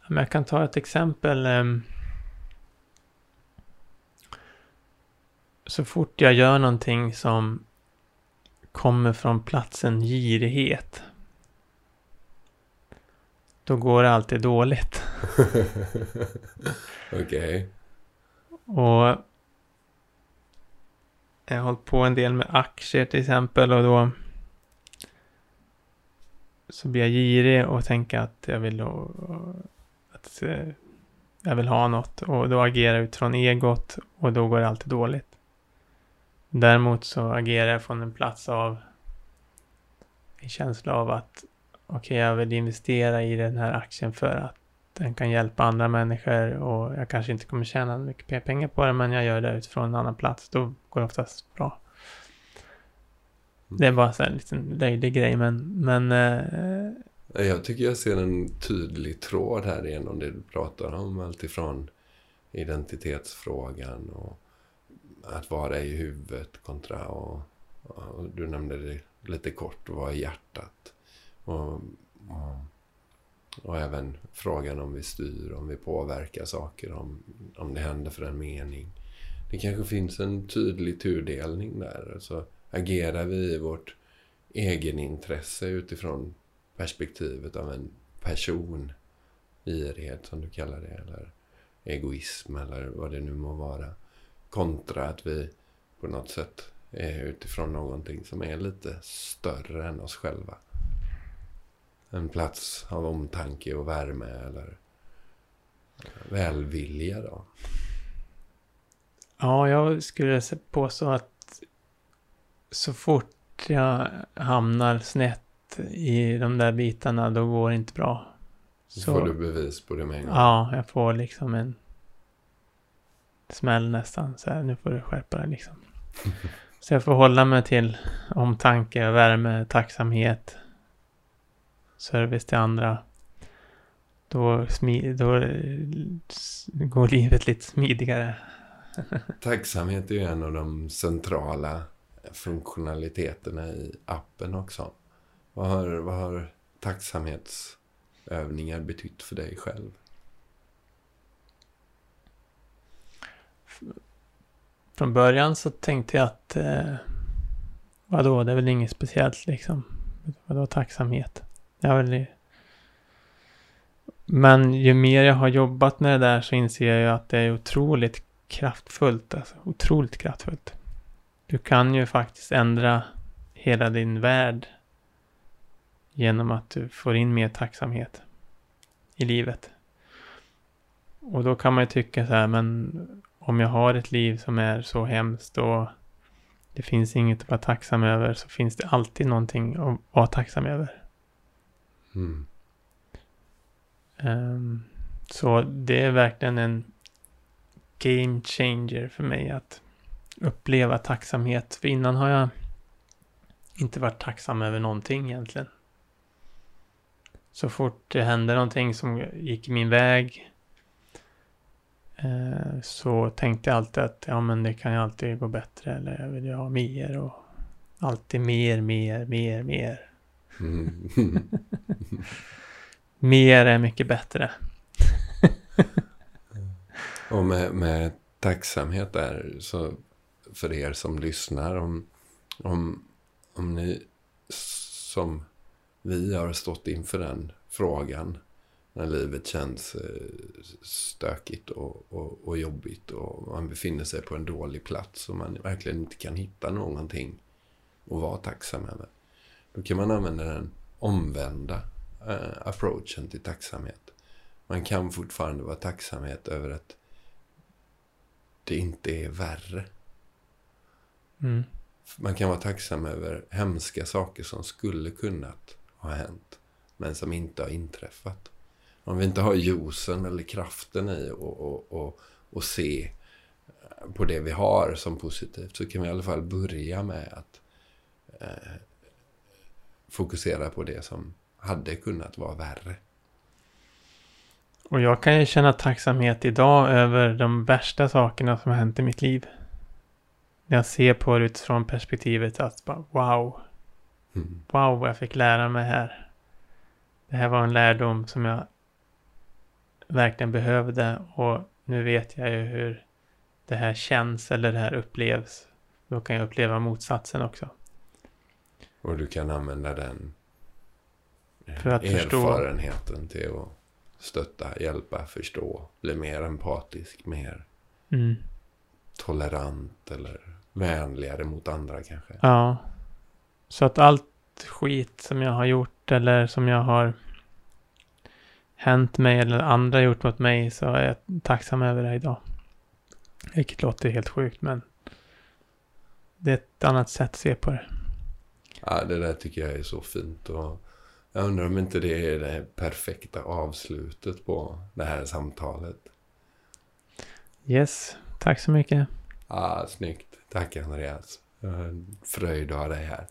men jag kan ta ett exempel. ehm. Så fort jag gör någonting som kommer från platsen girighet. Då går det alltid dåligt. Okej. Och jag har hållit på en del med aktier till exempel och då så blir jag girig och tänker att jag vill att eh, jag vill ha något och då agerar jag utifrån egot och då går det alltid dåligt. Däremot så agerar jag från en plats av en känsla av att okej, jag vill investera i den här aktien för att den kan hjälpa andra människor och jag kanske inte kommer tjäna mycket pengar på det men jag gör det utifrån en annan plats. Då går det oftast bra. Det är bara så en liten löjlig grej, men... men eh, Jag tycker jag ser en tydlig tråd här genom det du pratar om. Alltifrån identitetsfrågan och att vara i huvudet kontra och, och du nämnde det lite kort, vara i hjärtat. Och, och, även frågan om vi styr, om vi påverkar saker, om, om det händer för en mening. Det kanske finns en tydlig turdelning där. Alltså, agerar vi i vårt egenintresse utifrån perspektivet av en person, girighet som du kallar det, eller egoism eller vad det nu må vara. Kontra att vi på något sätt är utifrån någonting som är lite större än oss själva. En plats av omtanke och värme eller välvilja då. Ja, jag skulle påstå att så fort jag hamnar snett i de där bitarna, då går det inte bra. Så får du bevis på det med en gång. Ja, jag får liksom en smäll nästan. Så här, nu får du skärpa dig liksom. Så jag får hålla mig till omtanke, värme, tacksamhet, service till andra. Då, smi då går livet lite smidigare. Tacksamhet är ju en av de centrala funktionaliteterna i appen också. Vad har, vad har tacksamhetsövningar betytt för dig själv? Från början så tänkte jag att eh, vadå, det är väl inget speciellt liksom. Vadå tacksamhet? Jag vill... Men ju mer jag har jobbat med det där så inser jag ju att det är otroligt kraftfullt. Alltså, otroligt kraftfullt. Du kan ju faktiskt ändra hela din värld genom att du får in mer tacksamhet i livet. Och då kan man ju tycka så här, men om jag har ett liv som är så hemskt och det finns inget att vara tacksam över så finns det alltid någonting att vara tacksam över. Mm. Um, så det är verkligen en game changer för mig att uppleva tacksamhet. För innan har jag inte varit tacksam över någonting egentligen. Så fort det hände någonting som gick min väg eh, så tänkte jag alltid att ja men det kan ju alltid gå bättre eller jag vill ju ha mer och alltid mer, mer, mer, mer. Mm. mer är mycket bättre. och med, med tacksamhet där, så för er som lyssnar, om, om, om ni som vi har stått inför den frågan när livet känns eh, stökigt och, och, och jobbigt och man befinner sig på en dålig plats och man verkligen inte kan hitta någonting att vara tacksam över. Då kan man använda den omvända eh, approachen till tacksamhet. Man kan fortfarande vara tacksamhet över att det inte är värre. Mm. Man kan vara tacksam över hemska saker som skulle kunnat ha hänt, men som inte har inträffat. Om vi inte har ljusen eller kraften i att se på det vi har som positivt så kan vi i alla fall börja med att eh, fokusera på det som hade kunnat vara värre. Och jag kan ju känna tacksamhet idag över de värsta sakerna som har hänt i mitt liv. När jag ser på det utifrån perspektivet att bara, wow. Mm. Wow, vad jag fick lära mig här. Det här var en lärdom som jag verkligen behövde och nu vet jag ju hur det här känns eller det här upplevs. Då kan jag uppleva motsatsen också. Och du kan använda den För att erfarenheten förstå. till att stötta, hjälpa, förstå, bli mer empatisk, mer mm. tolerant eller vänligare mot andra kanske. Ja. Så att allt skit som jag har gjort eller som jag har hänt mig eller andra gjort mot mig så är jag tacksam över det idag. Vilket låter helt sjukt men det är ett annat sätt att se på det. Ja, det där tycker jag är så fint. Och jag undrar om inte det är det perfekta avslutet på det här samtalet. Yes, tack så mycket. Ja, snyggt. Tack Andreas. Fröjd att ha dig här.